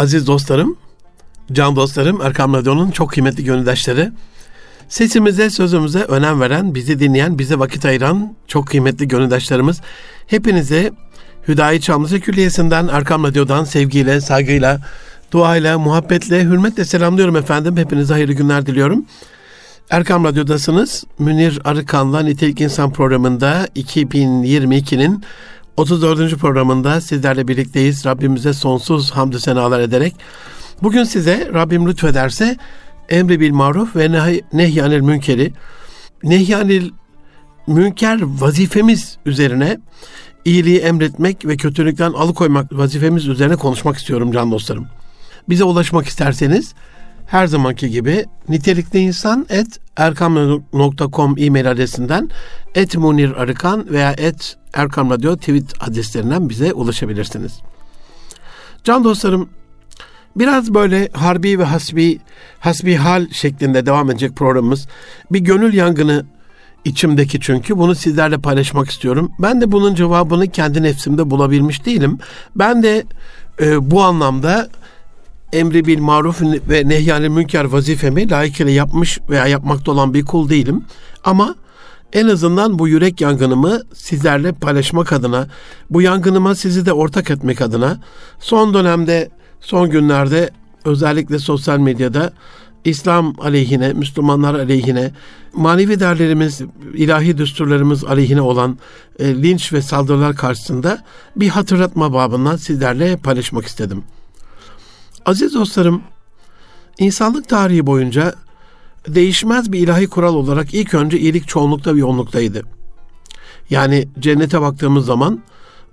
Aziz dostlarım, can dostlarım, Erkam Radyo'nun çok kıymetli gönüldaşları, sesimize, sözümüze önem veren, bizi dinleyen, bize vakit ayıran çok kıymetli gönüldaşlarımız, hepinize Hüdayi Çamlıca Külliyesi'nden, Erkam Radyo'dan sevgiyle, saygıyla, duayla, muhabbetle, hürmetle selamlıyorum efendim. Hepinize hayırlı günler diliyorum. Erkam Radyo'dasınız. Münir Arıkan'la Nitelik İnsan programında 2022'nin 34. programında sizlerle birlikteyiz. Rabbimize sonsuz hamdü senalar ederek. Bugün size Rabbim lütfederse emri bil maruf ve nehy- nehyanil münkeri, nehyanil münker vazifemiz üzerine iyiliği emretmek ve kötülükten alıkoymak vazifemiz üzerine konuşmak istiyorum can dostlarım. Bize ulaşmak isterseniz her zamanki gibi nitelikli insan et erkam.com e-mail adresinden et munir arıkan veya et erkam radyo tweet adreslerinden bize ulaşabilirsiniz. Can dostlarım biraz böyle harbi ve hasbi hasbi hal şeklinde devam edecek programımız. Bir gönül yangını içimdeki çünkü bunu sizlerle paylaşmak istiyorum. Ben de bunun cevabını kendi nefsimde bulabilmiş değilim. Ben de e, bu anlamda emri bil maruf ve nehyanil münker vazifemi layıkıyla yapmış veya yapmakta olan bir kul değilim. Ama en azından bu yürek yangınımı sizlerle paylaşmak adına, bu yangınıma sizi de ortak etmek adına son dönemde, son günlerde özellikle sosyal medyada İslam aleyhine, Müslümanlar aleyhine, manevi değerlerimiz, ilahi düsturlarımız aleyhine olan e, linç ve saldırılar karşısında bir hatırlatma babından sizlerle paylaşmak istedim. Aziz dostlarım, insanlık tarihi boyunca değişmez bir ilahi kural olarak ilk önce iyilik çoğunlukta ve yoğunluktaydı. Yani cennete baktığımız zaman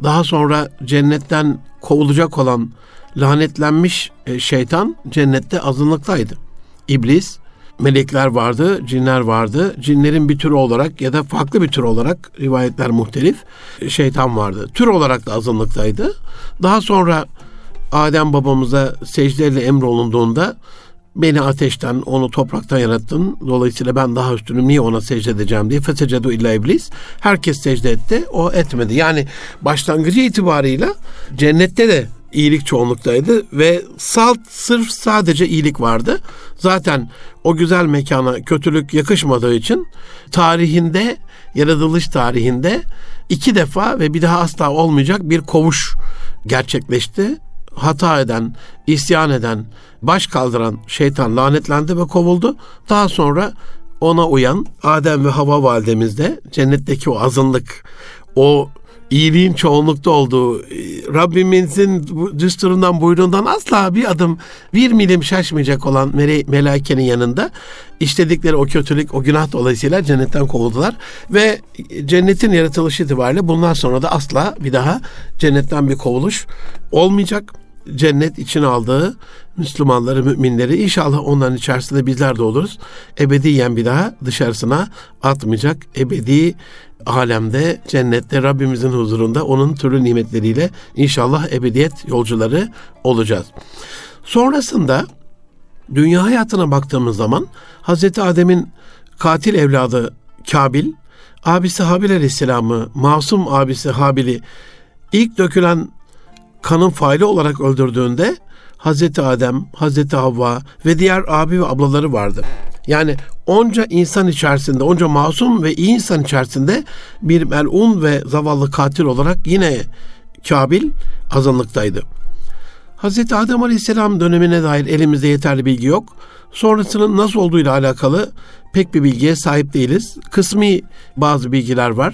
daha sonra cennetten kovulacak olan lanetlenmiş e, şeytan cennette azınlıktaydı. İblis, melekler vardı, cinler vardı. Cinlerin bir türü olarak ya da farklı bir tür olarak rivayetler muhtelif şeytan vardı. Tür olarak da azınlıktaydı. Daha sonra Adem babamıza secdeyle emrolunduğunda beni ateşten, onu topraktan yarattın. Dolayısıyla ben daha üstünüm. Niye ona secde edeceğim diye. Fesecedu illa iblis. Herkes secde etti. O etmedi. Yani başlangıcı itibarıyla cennette de iyilik çoğunluktaydı ve salt sırf sadece iyilik vardı. Zaten o güzel mekana kötülük yakışmadığı için tarihinde, yaratılış tarihinde iki defa ve bir daha asla olmayacak bir kovuş gerçekleşti hata eden, isyan eden, baş kaldıran şeytan lanetlendi ve kovuldu. Daha sonra ona uyan Adem ve Hava validemiz de cennetteki o azınlık, o iyiliğin çoğunlukta olduğu, Rabbimizin düsturundan buyruğundan asla bir adım, bir milim şaşmayacak olan mele- melaikenin yanında işledikleri o kötülük, o günah dolayısıyla cennetten kovuldular. Ve cennetin yaratılışı itibariyle bundan sonra da asla bir daha cennetten bir kovuluş olmayacak cennet için aldığı Müslümanları, müminleri inşallah onların içerisinde bizler de oluruz. Ebediyen bir daha dışarısına atmayacak. Ebedi alemde, cennette Rabbimizin huzurunda onun türlü nimetleriyle inşallah ebediyet yolcuları olacağız. Sonrasında dünya hayatına baktığımız zaman Hazreti Adem'in katil evladı Kabil, abisi Habil Aleyhisselam'ı, masum abisi Habil'i ilk dökülen kanın faili olarak öldürdüğünde Hazreti Adem, Hazreti Havva ve diğer abi ve ablaları vardı. Yani onca insan içerisinde, onca masum ve iyi insan içerisinde bir melun ve zavallı katil olarak yine Kabil azınlıktaydı. Hazreti Adem Aleyhisselam dönemine dair elimizde yeterli bilgi yok. Sonrasının nasıl olduğuyla alakalı pek bir bilgiye sahip değiliz. Kısmi bazı bilgiler var.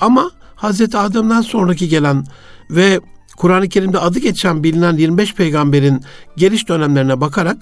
Ama Hazreti Adem'den sonraki gelen ve Kur'an-ı Kerim'de adı geçen bilinen 25 peygamberin geliş dönemlerine bakarak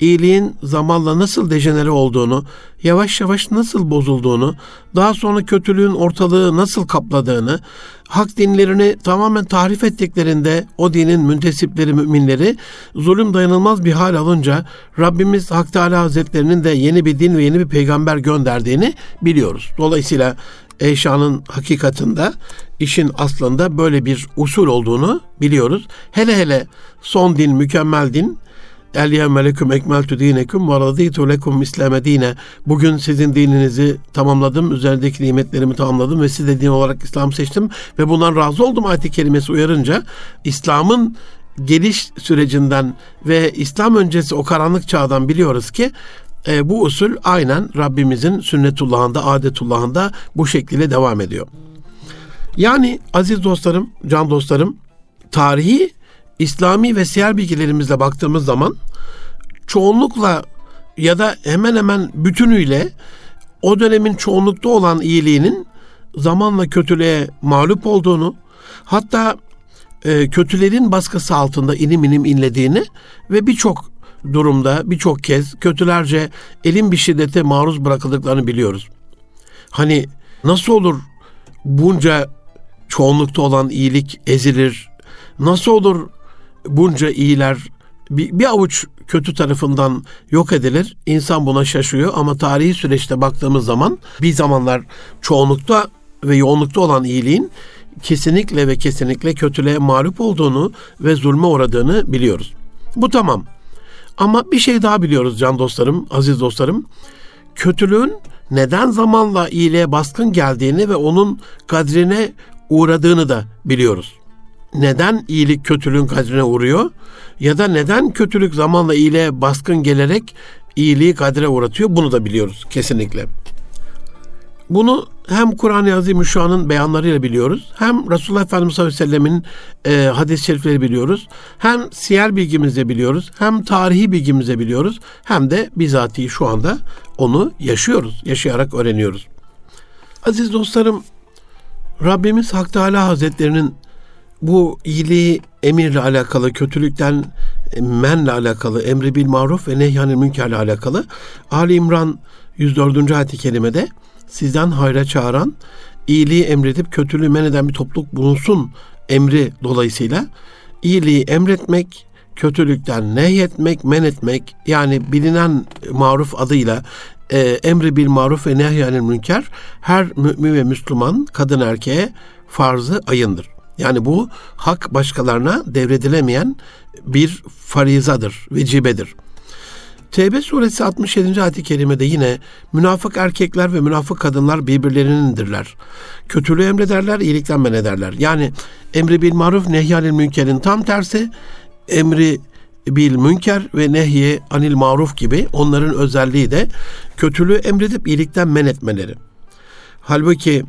iyiliğin zamanla nasıl dejenere olduğunu, yavaş yavaş nasıl bozulduğunu, daha sonra kötülüğün ortalığı nasıl kapladığını, hak dinlerini tamamen tahrif ettiklerinde o dinin müntesipleri, müminleri zulüm dayanılmaz bir hal alınca Rabbimiz Hak Teala Hazretlerinin de yeni bir din ve yeni bir peygamber gönderdiğini biliyoruz. Dolayısıyla Eşanın hakikatında işin aslında böyle bir usul olduğunu biliyoruz. Hele hele son din, mükemmel din El yevme leküm ekmeltu dinekum ve raditu lekum islame dine. Bugün sizin dininizi tamamladım, üzerindeki nimetlerimi tamamladım ve size din olarak İslam seçtim ve bundan razı oldum ayet-i kerimesi uyarınca İslam'ın geliş sürecinden ve İslam öncesi o karanlık çağdan biliyoruz ki e, bu usul aynen Rabbimizin sünnetullahında, adetullahında bu şekilde devam ediyor. Yani aziz dostlarım, can dostlarım, tarihi İslami ve siyer bilgilerimizle baktığımız zaman çoğunlukla ya da hemen hemen bütünüyle o dönemin çoğunlukta olan iyiliğinin zamanla kötülüğe mağlup olduğunu, hatta e, kötülerin baskısı altında inim inim inlediğini ve birçok durumda birçok kez kötülerce elin bir şiddete maruz bırakıldıklarını biliyoruz. Hani nasıl olur bunca çoğunlukta olan iyilik ezilir? Nasıl olur bunca iyiler bir, bir avuç kötü tarafından yok edilir. İnsan buna şaşıyor ama tarihi süreçte baktığımız zaman bir zamanlar çoğunlukta ve yoğunlukta olan iyiliğin kesinlikle ve kesinlikle kötülüğe mağlup olduğunu ve zulme uğradığını biliyoruz. Bu tamam. Ama bir şey daha biliyoruz can dostlarım, aziz dostlarım. Kötülüğün neden zamanla iyiliğe baskın geldiğini ve onun kadrine uğradığını da biliyoruz. Neden iyilik kötülüğün kadrine uğruyor? Ya da neden kötülük zamanla iyiliğe baskın gelerek iyiliği kadre uğratıyor? Bunu da biliyoruz kesinlikle. Bunu hem Kur'an-ı Azimüşşan'ın beyanlarıyla biliyoruz, hem Resulullah Efendimiz sallallahu aleyhi ve sellemin e, hadis-i şerifleri biliyoruz, hem siyer bilgimizde biliyoruz, hem tarihi bilgimizde biliyoruz, hem de bizatihi şu anda onu yaşıyoruz, yaşayarak öğreniyoruz. Aziz dostlarım, Rabbimiz Hak Teala Hazretlerinin bu iyiliği emirle alakalı, kötülükten menle alakalı, emri bil maruf ve nehyanil münkerle alakalı Ali İmran 104. ayet-i kerimede sizden hayra çağıran, iyiliği emredip kötülüğü men eden bir topluluk bulunsun emri dolayısıyla iyiliği emretmek, kötülükten nehyetmek, men etmek yani bilinen maruf adıyla e, emri bil maruf ve nehyanil münker her mümin ve Müslüman kadın erkeğe farzı ayındır. Yani bu hak başkalarına devredilemeyen bir farizadır, vecibedir. Tevbe suresi 67. ayet-i kerimede yine münafık erkekler ve münafık kadınlar birbirlerinindirler. Kötülüğü emrederler, iyilikten men ederler. Yani emri bil maruf nehyanil münkerin tam tersi emri bil münker ve nehye anil maruf gibi onların özelliği de kötülüğü emredip iyilikten men etmeleri. Halbuki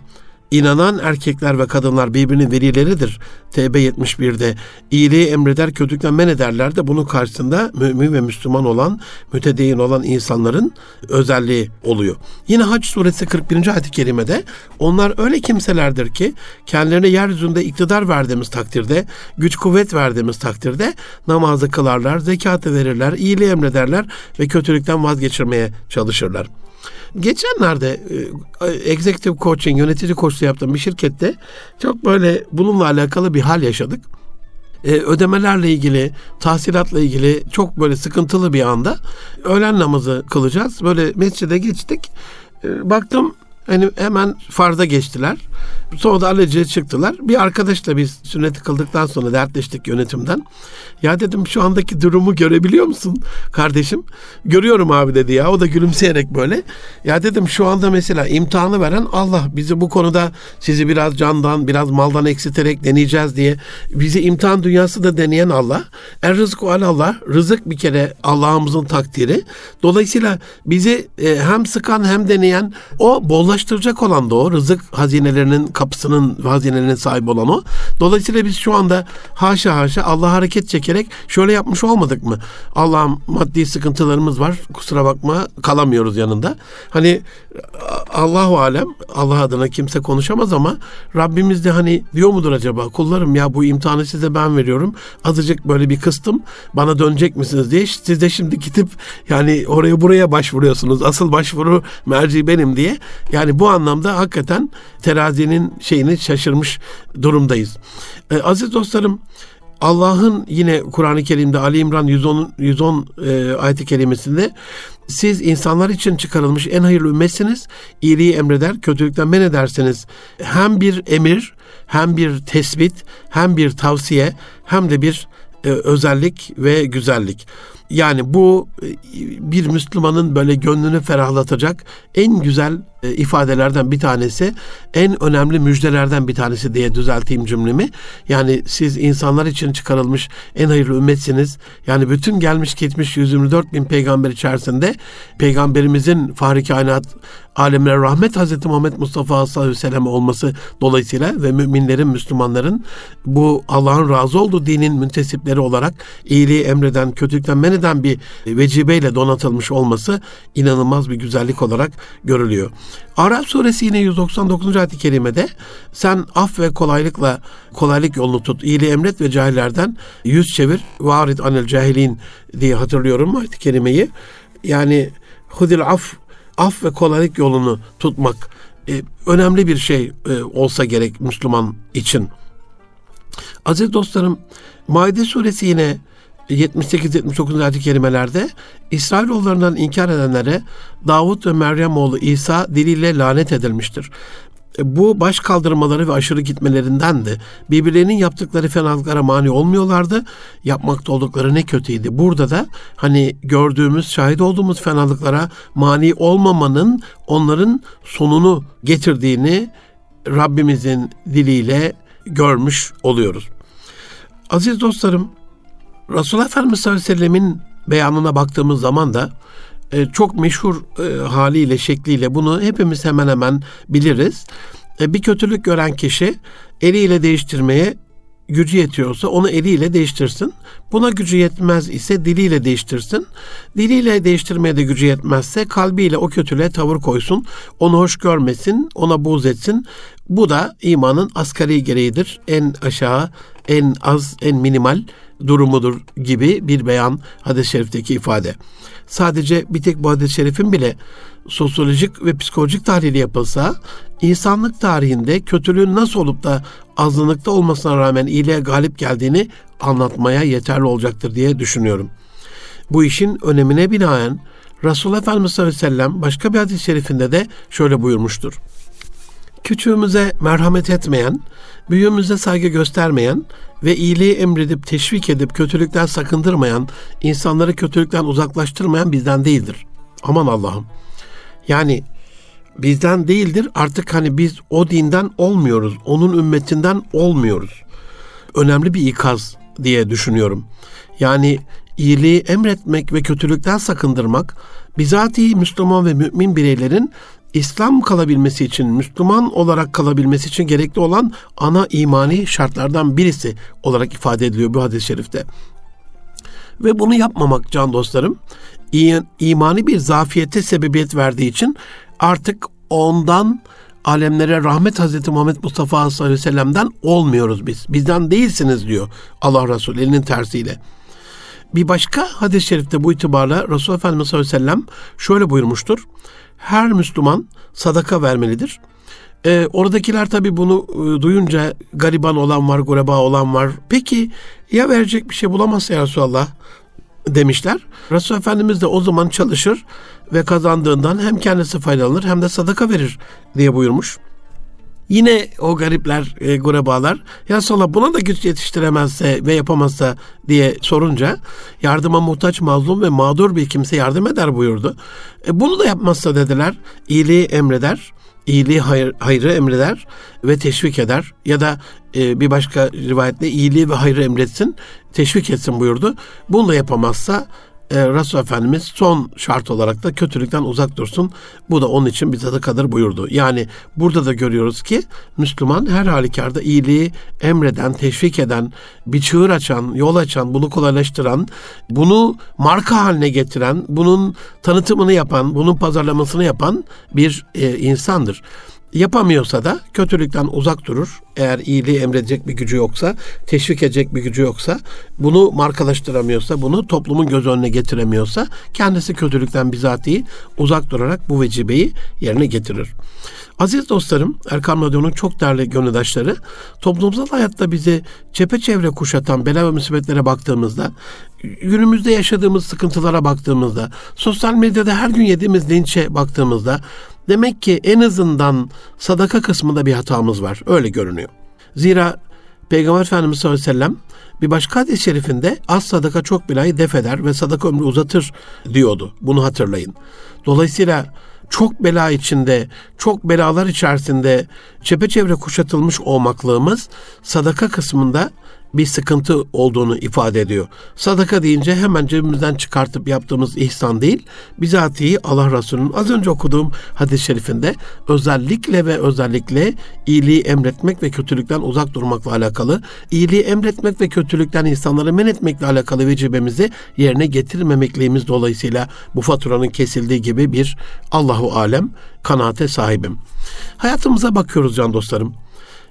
İnanan erkekler ve kadınlar birbirinin velileridir. TB 71'de iyiliği emreder, kötülükten men ederler de bunun karşısında mümin ve Müslüman olan, mütedeyyin olan insanların özelliği oluyor. Yine Hac suresi 41. ayet-i kerimede onlar öyle kimselerdir ki kendilerine yeryüzünde iktidar verdiğimiz takdirde, güç kuvvet verdiğimiz takdirde namazı kılarlar, zekatı verirler, iyiliği emrederler ve kötülükten vazgeçirmeye çalışırlar. Geçenlerde e, executive coaching, yönetici koçluğu yaptığım bir şirkette çok böyle bununla alakalı bir hal yaşadık. E, ödemelerle ilgili, tahsilatla ilgili çok böyle sıkıntılı bir anda öğlen namazı kılacağız. Böyle mescide geçtik. E, baktım hani hemen farza geçtiler. Sonra da aleciye çıktılar. Bir arkadaşla biz sünneti kıldıktan sonra dertleştik yönetimden. Ya dedim şu andaki durumu görebiliyor musun kardeşim? Görüyorum abi dedi ya. O da gülümseyerek böyle. Ya dedim şu anda mesela imtihanı veren Allah. Bizi bu konuda sizi biraz candan, biraz maldan eksiterek deneyeceğiz diye. Bizi imtihan dünyası da deneyen Allah. Er rızku Allah. Rızık bir kere Allah'ımızın takdiri. Dolayısıyla bizi e, hem sıkan hem deneyen o bollaştıracak olan da o. Rızık hazinelerinin kapısının hazinelerinin sahibi olan o. Dolayısıyla biz şu anda haşa haşa Allah hareket çekerek şöyle yapmış olmadık mı? Allah'ım maddi sıkıntılarımız var. Kusura bakma kalamıyoruz yanında. Hani Allahu alem Allah adına kimse konuşamaz ama Rabbimiz de hani diyor mudur acaba kullarım ya bu imtihanı size ben veriyorum. Azıcık böyle bir kıstım bana dönecek misiniz diye siz de şimdi gidip yani oraya buraya başvuruyorsunuz. Asıl başvuru merci benim diye. Yani bu anlamda hakikaten terazinin şeyini şaşırmış durumdayız. Ee, aziz dostlarım Allah'ın yine Kur'an-ı Kerim'de Ali İmran 110 110 e, ayet-i kerimesinde siz insanlar için çıkarılmış en hayırlı ümmetsiniz. İyiliği emreder, kötülükten men ederseniz hem bir emir, hem bir tespit, hem bir tavsiye, hem de bir e, özellik ve güzellik. Yani bu e, bir Müslümanın böyle gönlünü ferahlatacak en güzel e, ifadelerden bir tanesi, en önemli müjdelerden bir tanesi diye düzelteyim cümlemi. Yani siz insanlar için çıkarılmış en hayırlı ümmetsiniz. Yani bütün gelmiş geçmiş 124 bin peygamber içerisinde peygamberimizin fahri kainat alemlere rahmet Hazreti Muhammed Mustafa sallallahu aleyhi ve sellem olması dolayısıyla ve müminlerin, Müslümanların bu Allah'ın razı olduğu dinin müntesipleri olarak iyiliği emreden, kötülükten men eden bir vecibeyle donatılmış olması inanılmaz bir güzellik olarak görülüyor. Arap suresi yine 199. ayet-i kerimede sen af ve kolaylıkla kolaylık yolunu tut, iyiliği emret ve cahillerden yüz çevir. Varid anel cahilin diye hatırlıyorum ayet-i kerimeyi. Yani hudil af af ve kolaylık yolunu tutmak e, önemli bir şey e, olsa gerek Müslüman için. Aziz dostlarım, Maide suresi yine 78-79 ayet-i kerimelerde İsrailoğullarından inkar edenlere Davut ve Meryem oğlu İsa diliyle lanet edilmiştir. Bu baş kaldırmaları ve aşırı gitmelerindendi. Birbirlerinin yaptıkları fenalıklara mani olmuyorlardı. Yapmakta oldukları ne kötüydü. Burada da hani gördüğümüz, şahit olduğumuz fenalıklara mani olmamanın onların sonunu getirdiğini Rabbimizin diliyle görmüş oluyoruz. Aziz dostlarım, Resulullah Efendimiz sallallahu aleyhi ve sellemin beyanına baktığımız zaman da e, çok meşhur e, haliyle, şekliyle bunu hepimiz hemen hemen biliriz. E, bir kötülük gören kişi eliyle değiştirmeye gücü yetiyorsa onu eliyle değiştirsin. Buna gücü yetmez ise diliyle değiştirsin. Diliyle değiştirmeye de gücü yetmezse kalbiyle o kötülüğe tavır koysun. Onu hoş görmesin, ona buğz etsin. Bu da imanın asgari gereğidir. En aşağı, en az, en minimal durumudur gibi bir beyan hadis-i şerifteki ifade. Sadece bir tek bu hadis-i şerifin bile sosyolojik ve psikolojik tahlili yapılsa insanlık tarihinde kötülüğün nasıl olup da azınlıkta olmasına rağmen iyiliğe galip geldiğini anlatmaya yeterli olacaktır diye düşünüyorum. Bu işin önemine binaen Resulullah Efendimiz sallallahu aleyhi ve sellem başka bir hadis-i şerifinde de şöyle buyurmuştur. Küçüğümüze merhamet etmeyen, büyüğümüze saygı göstermeyen ve iyiliği emredip teşvik edip kötülükten sakındırmayan, insanları kötülükten uzaklaştırmayan bizden değildir. Aman Allah'ım. Yani bizden değildir artık hani biz o dinden olmuyoruz. Onun ümmetinden olmuyoruz. Önemli bir ikaz diye düşünüyorum. Yani iyiliği emretmek ve kötülükten sakındırmak bizatihi Müslüman ve mümin bireylerin İslam kalabilmesi için, Müslüman olarak kalabilmesi için gerekli olan ana imani şartlardan birisi olarak ifade ediliyor bu hadis-i şerifte. Ve bunu yapmamak can dostlarım, imani bir zafiyete sebebiyet verdiği için artık ondan alemlere rahmet Hazreti Muhammed Mustafa sallallahu aleyhi ve sellem'den olmuyoruz biz. Bizden değilsiniz diyor Allah Resulü elinin tersiyle. Bir başka hadis-i şerifte bu itibarla Resulullah Efendimiz sallallahu aleyhi ve sellem şöyle buyurmuştur. Her Müslüman sadaka vermelidir. Ee, oradakiler tabi bunu e, duyunca gariban olan var, gureba olan var. Peki ya verecek bir şey bulamazsa ya Resulallah demişler. Resulullah Efendimiz de o zaman çalışır ve kazandığından hem kendisi faydalanır hem de sadaka verir diye buyurmuş. Yine o garipler, e, gurebalar ya sonra buna da güç yetiştiremezse ve yapamazsa diye sorunca yardıma muhtaç mazlum ve mağdur bir kimse yardım eder buyurdu. E, bunu da yapmazsa dediler iyiliği emreder, iyiliği hayır, hayrı emreder ve teşvik eder ya da e, bir başka rivayette iyiliği ve hayrı emretsin, teşvik etsin buyurdu. Bunu da yapamazsa e, Resul Efendimiz son şart olarak da kötülükten uzak dursun. Bu da onun için bir sadakadır buyurdu. Yani burada da görüyoruz ki Müslüman her halükarda iyiliği emreden, teşvik eden, bir çığır açan, yol açan, bunu kolaylaştıran, bunu marka haline getiren, bunun tanıtımını yapan, bunun pazarlamasını yapan bir e, insandır. Yapamıyorsa da kötülükten uzak durur. Eğer iyiliği emredecek bir gücü yoksa, teşvik edecek bir gücü yoksa, bunu markalaştıramıyorsa, bunu toplumun göz önüne getiremiyorsa kendisi kötülükten bizatihi uzak durarak bu vecibeyi yerine getirir. Aziz dostlarım, Erkam Radyo'nun çok değerli gönüldaşları, toplumsal hayatta bizi çepeçevre kuşatan bela ve musibetlere baktığımızda, günümüzde yaşadığımız sıkıntılara baktığımızda, sosyal medyada her gün yediğimiz linçe baktığımızda, Demek ki en azından sadaka kısmında bir hatamız var. Öyle görünüyor. Zira Peygamber Efendimiz sallallahu aleyhi ve sellem bir başka hadis-i şerifinde az sadaka çok belayı def eder ve sadaka ömrü uzatır diyordu. Bunu hatırlayın. Dolayısıyla çok bela içinde, çok belalar içerisinde çepeçevre kuşatılmış olmaklığımız sadaka kısmında bir sıkıntı olduğunu ifade ediyor. Sadaka deyince hemen cebimizden çıkartıp yaptığımız ihsan değil, bizatihi Allah Resulü'nün az önce okuduğum hadis-i şerifinde özellikle ve özellikle iyiliği emretmek ve kötülükten uzak durmakla alakalı, iyiliği emretmek ve kötülükten insanları men etmekle alakalı vecibemizi yerine getirmemekliğimiz dolayısıyla bu faturanın kesildiği gibi bir Allahu alem kanaate sahibim. Hayatımıza bakıyoruz can dostlarım.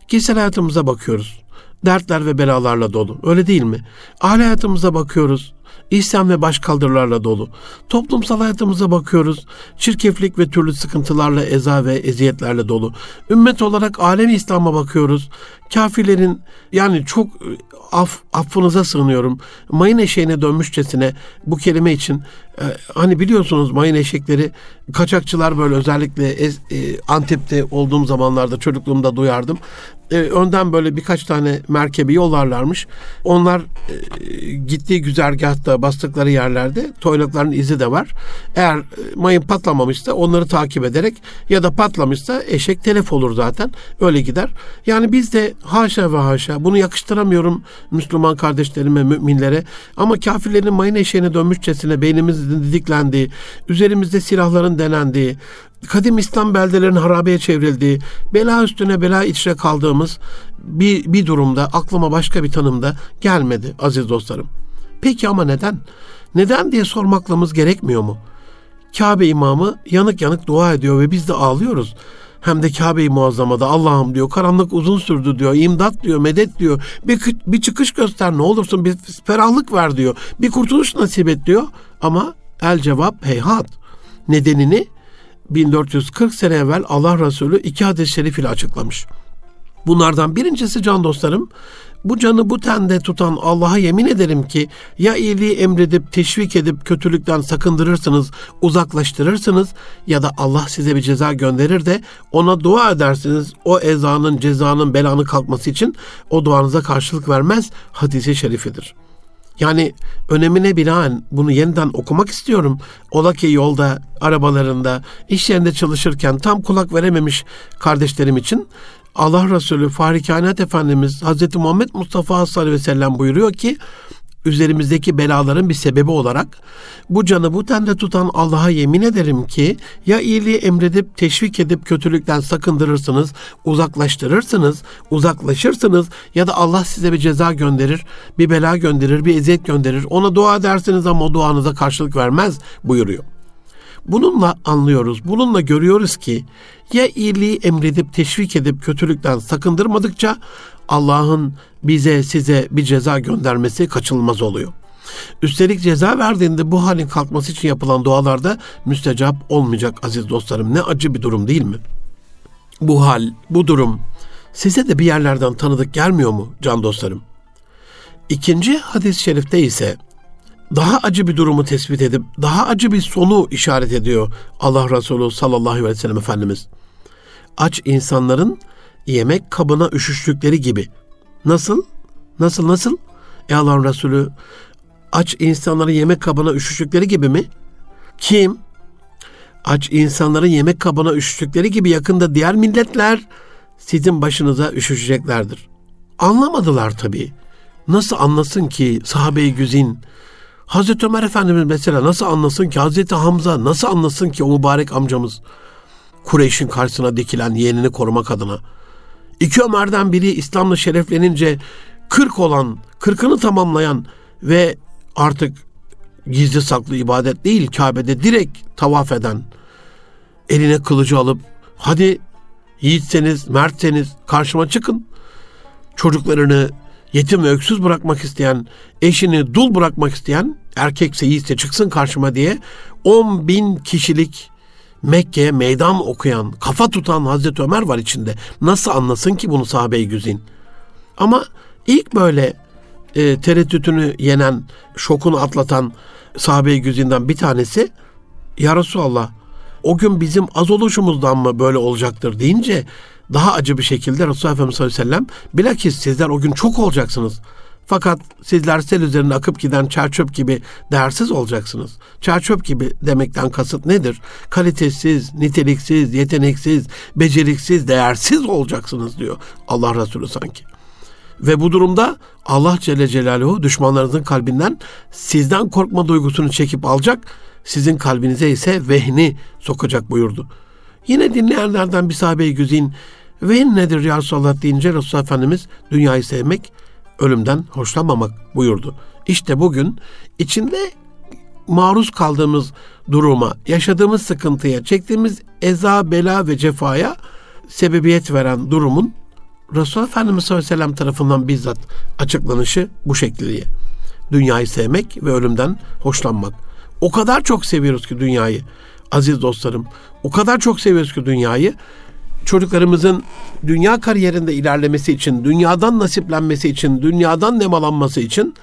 Kişisel hayatımıza bakıyoruz dertler ve belalarla dolu. Öyle değil mi? Aile hayatımıza bakıyoruz. İsyan ve başkaldırılarla dolu. Toplumsal hayatımıza bakıyoruz. Çirkeflik ve türlü sıkıntılarla, eza ve eziyetlerle dolu. Ümmet olarak alem İslam'a bakıyoruz. Kafirlerin yani çok af, affınıza sığınıyorum. Mayın eşeğine dönmüşçesine bu kelime için e, hani biliyorsunuz mayın eşekleri kaçakçılar böyle özellikle e, Antep'te olduğum zamanlarda çocukluğumda duyardım. E, önden böyle birkaç tane merkebi yollarlarmış. Onlar e, gittiği güzergahta bastıkları yerlerde toynakların izi de var. Eğer e, mayın patlamamışsa onları takip ederek ya da patlamışsa eşek telef olur zaten. Öyle gider. Yani biz de haşa ve haşa bunu yakıştıramıyorum Müslüman kardeşlerime, müminlere. Ama kafirlerin mayın eşeğine dönmüşçesine beynimizin didiklendiği, üzerimizde silahların denendiği, kadim İslam beldelerinin harabeye çevrildiği, bela üstüne bela içre kaldığımız bir, bir durumda aklıma başka bir tanımda gelmedi aziz dostlarım. Peki ama neden? Neden diye sormaklamız gerekmiyor mu? Kabe imamı yanık yanık dua ediyor ve biz de ağlıyoruz. Hem de Kabe-i Muazzama'da Allah'ım diyor karanlık uzun sürdü diyor. imdat diyor, medet diyor. Bir, bir çıkış göster ne olursun bir ferahlık ver diyor. Bir kurtuluş nasip et diyor. Ama el cevap heyhat. Nedenini 1440 sene evvel Allah Resulü iki hadis-i şerif ile açıklamış. Bunlardan birincisi can dostlarım bu canı bu tende tutan Allah'a yemin ederim ki ya iyiliği emredip teşvik edip kötülükten sakındırırsınız, uzaklaştırırsınız ya da Allah size bir ceza gönderir de ona dua edersiniz. O ezanın, cezanın, belanın kalkması için o duanıza karşılık vermez hadisi şerifidir. Yani önemine binaen bunu yeniden okumak istiyorum. Ola ki yolda, arabalarında, iş yerinde çalışırken tam kulak verememiş kardeşlerim için Allah Resulü Fahri Kainat Efendimiz Hz. Muhammed Mustafa sallallahu aleyhi ve sellem buyuruyor ki üzerimizdeki belaların bir sebebi olarak bu canı bu tende tutan Allah'a yemin ederim ki ya iyiliği emredip teşvik edip kötülükten sakındırırsınız, uzaklaştırırsınız, uzaklaşırsınız ya da Allah size bir ceza gönderir, bir bela gönderir, bir eziyet gönderir. Ona dua edersiniz ama o duanıza karşılık vermez buyuruyor. Bununla anlıyoruz, bununla görüyoruz ki ya iyiliği emredip teşvik edip kötülükten sakındırmadıkça Allah'ın bize size bir ceza göndermesi kaçınılmaz oluyor. Üstelik ceza verdiğinde bu halin kalkması için yapılan dualarda müstecap olmayacak aziz dostlarım. Ne acı bir durum değil mi? Bu hal, bu durum size de bir yerlerden tanıdık gelmiyor mu can dostlarım? İkinci hadis-i şerifte ise daha acı bir durumu tespit edip daha acı bir sonu işaret ediyor Allah Resulü sallallahu aleyhi ve sellem Efendimiz. Aç insanların yemek kabına üşüştükleri gibi. Nasıl? Nasıl nasıl? E Allah'ın Resulü aç insanların yemek kabına üşüştükleri gibi mi? Kim? Aç insanların yemek kabına üşüştükleri gibi yakında diğer milletler sizin başınıza üşüşeceklerdir. Anlamadılar tabii. Nasıl anlasın ki sahabe-i güzin, Hazreti Ömer Efendimiz mesela nasıl anlasın ki Hazreti Hamza nasıl anlasın ki o mübarek amcamız Kureyş'in karşısına dikilen yeğenini korumak adına. İki Ömer'den biri İslam'la şereflenince kırk olan, kırkını tamamlayan ve artık gizli saklı ibadet değil Kabe'de direkt tavaf eden, eline kılıcı alıp hadi yiğitseniz, mertseniz karşıma çıkın. Çocuklarını yetim ve öksüz bırakmak isteyen, eşini dul bırakmak isteyen erkekse yiğitse çıksın karşıma diye 10 bin kişilik Mekke'ye meydan okuyan, kafa tutan Hazreti Ömer var içinde. Nasıl anlasın ki bunu sahabe-i güzin? Ama ilk böyle e, tereddütünü yenen, şokunu atlatan sahabe-i güzinden bir tanesi Ya Resulallah o gün bizim az oluşumuzdan mı böyle olacaktır deyince daha acı bir şekilde Resulullah Efendimiz sallallahu aleyhi ve sellem bilakis sizler o gün çok olacaksınız. Fakat sizler sel üzerine akıp giden çerçöp gibi değersiz olacaksınız. Çerçöp gibi demekten kasıt nedir? Kalitesiz, niteliksiz, yeteneksiz, beceriksiz, değersiz olacaksınız diyor Allah Resulü sanki. Ve bu durumda Allah Celle Celaluhu düşmanlarınızın kalbinden sizden korkma duygusunu çekip alacak, sizin kalbinize ise vehni sokacak buyurdu. Yine dinleyenlerden bir sahabe-i güzin vehn nedir ya Resulallah deyince Resulullah Efendimiz dünyayı sevmek, ölümden hoşlanmamak buyurdu. İşte bugün içinde maruz kaldığımız duruma, yaşadığımız sıkıntıya, çektiğimiz eza, bela ve cefaya sebebiyet veren durumun Resulullah Efendimiz sallallahu aleyhi ve sellem tarafından bizzat açıklanışı bu şekilde. Dünyayı sevmek ve ölümden hoşlanmak. O kadar çok seviyoruz ki dünyayı. Aziz dostlarım, o kadar çok seviyoruz ki dünyayı. Çocuklarımızın dünya kariyerinde ilerlemesi için, dünyadan nasiplenmesi için, dünyadan nemalanması için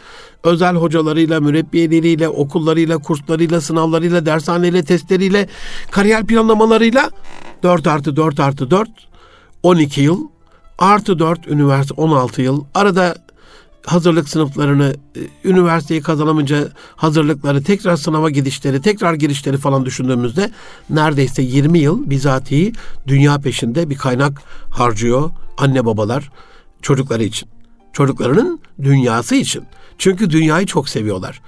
özel hocalarıyla, mürebbiyeleriyle, okullarıyla, kurslarıyla, sınavlarıyla, dershaneyle, testleriyle, kariyer planlamalarıyla 4 artı 4 artı 4, 12 yıl artı 4 üniversite 16 yıl. Arada hazırlık sınıflarını, e, üniversiteyi kazanamayınca hazırlıkları, tekrar sınava gidişleri, tekrar girişleri falan düşündüğümüzde neredeyse 20 yıl bizatihi dünya peşinde bir kaynak harcıyor anne babalar çocukları için. Çocuklarının dünyası için. Çünkü dünyayı çok seviyorlar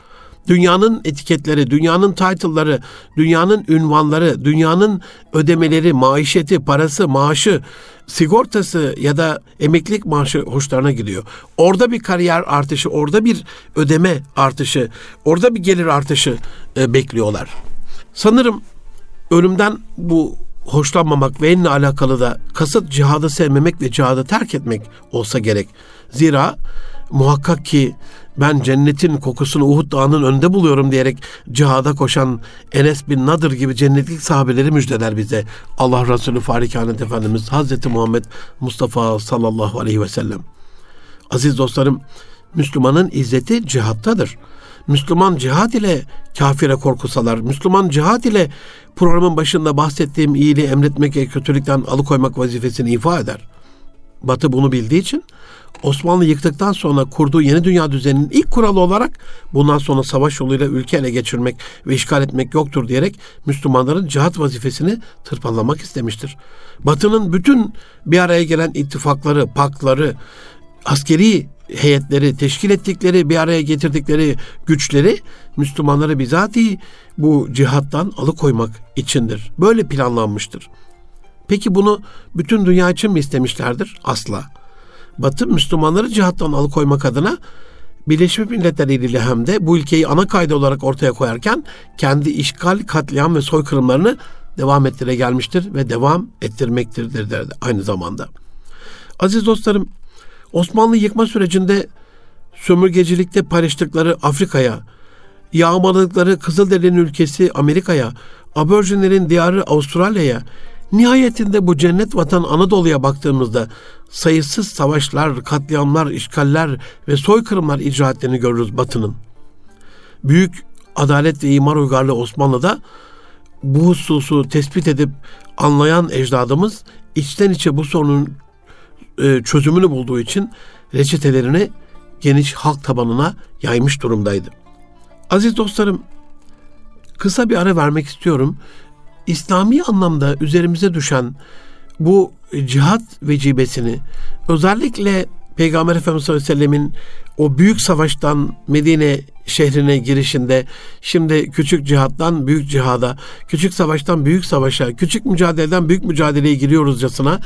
dünyanın etiketleri, dünyanın title'ları, dünyanın ünvanları, dünyanın ödemeleri, maişeti, parası, maaşı, sigortası ya da emeklilik maaşı hoşlarına gidiyor. Orada bir kariyer artışı, orada bir ödeme artışı, orada bir gelir artışı e, bekliyorlar. Sanırım ölümden bu hoşlanmamak ve enle alakalı da kasıt cihadı sevmemek ve cihadı terk etmek olsa gerek. Zira muhakkak ki ben cennetin kokusunu Uhud Dağı'nın önünde buluyorum diyerek cihada koşan Enes bin Nadır gibi cennetlik sahabeleri müjdeler bize. Allah Resulü Farikanet Efendimiz Hazreti Muhammed Mustafa sallallahu aleyhi ve sellem. Aziz dostlarım, Müslümanın izzeti cihattadır. Müslüman cihat ile kafire korku salar. Müslüman cihat ile programın başında bahsettiğim iyiliği emretmek ve kötülükten alıkoymak vazifesini ifa eder. Batı bunu bildiği için Osmanlı yıktıktan sonra kurduğu yeni dünya düzeninin ilk kuralı olarak bundan sonra savaş yoluyla ülke ele geçirmek ve işgal etmek yoktur diyerek Müslümanların cihat vazifesini tırpanlamak istemiştir. Batı'nın bütün bir araya gelen ittifakları, pakları, askeri heyetleri teşkil ettikleri, bir araya getirdikleri güçleri Müslümanları bizatihi bu cihattan alıkoymak içindir. Böyle planlanmıştır. Peki bunu bütün dünya için mi istemişlerdir? Asla. Batı Müslümanları cihattan alıkoymak adına Birleşmiş Milletler ile hem de bu ülkeyi ana kaydı olarak ortaya koyarken kendi işgal, katliam ve soykırımlarını devam ettire gelmiştir ve devam ettirmektedir derdi aynı zamanda. Aziz dostlarım, Osmanlı yıkma sürecinde sömürgecilikte paylaştıkları Afrika'ya, yağmaladıkları Kızılderili ülkesi Amerika'ya, aborjinlerin diyarı Avustralya'ya, nihayetinde bu cennet vatan Anadolu'ya baktığımızda sayısız savaşlar, katliamlar, işgaller ve soykırımlar icraatlerini görürüz Batı'nın. Büyük adalet ve imar uygarlığı Osmanlı'da bu hususu tespit edip anlayan ecdadımız içten içe bu sorunun e, çözümünü bulduğu için reçetelerini geniş halk tabanına yaymış durumdaydı. Aziz dostlarım, kısa bir ara vermek istiyorum. İslami anlamda üzerimize düşen bu cihat vecibesini özellikle Peygamber Efendimiz sallallahu aleyhi ve sellemin o büyük savaştan Medine şehrine girişinde şimdi küçük cihattan büyük cihada, küçük savaştan büyük savaşa, küçük mücadeleden büyük mücadeleye giriyoruzcasına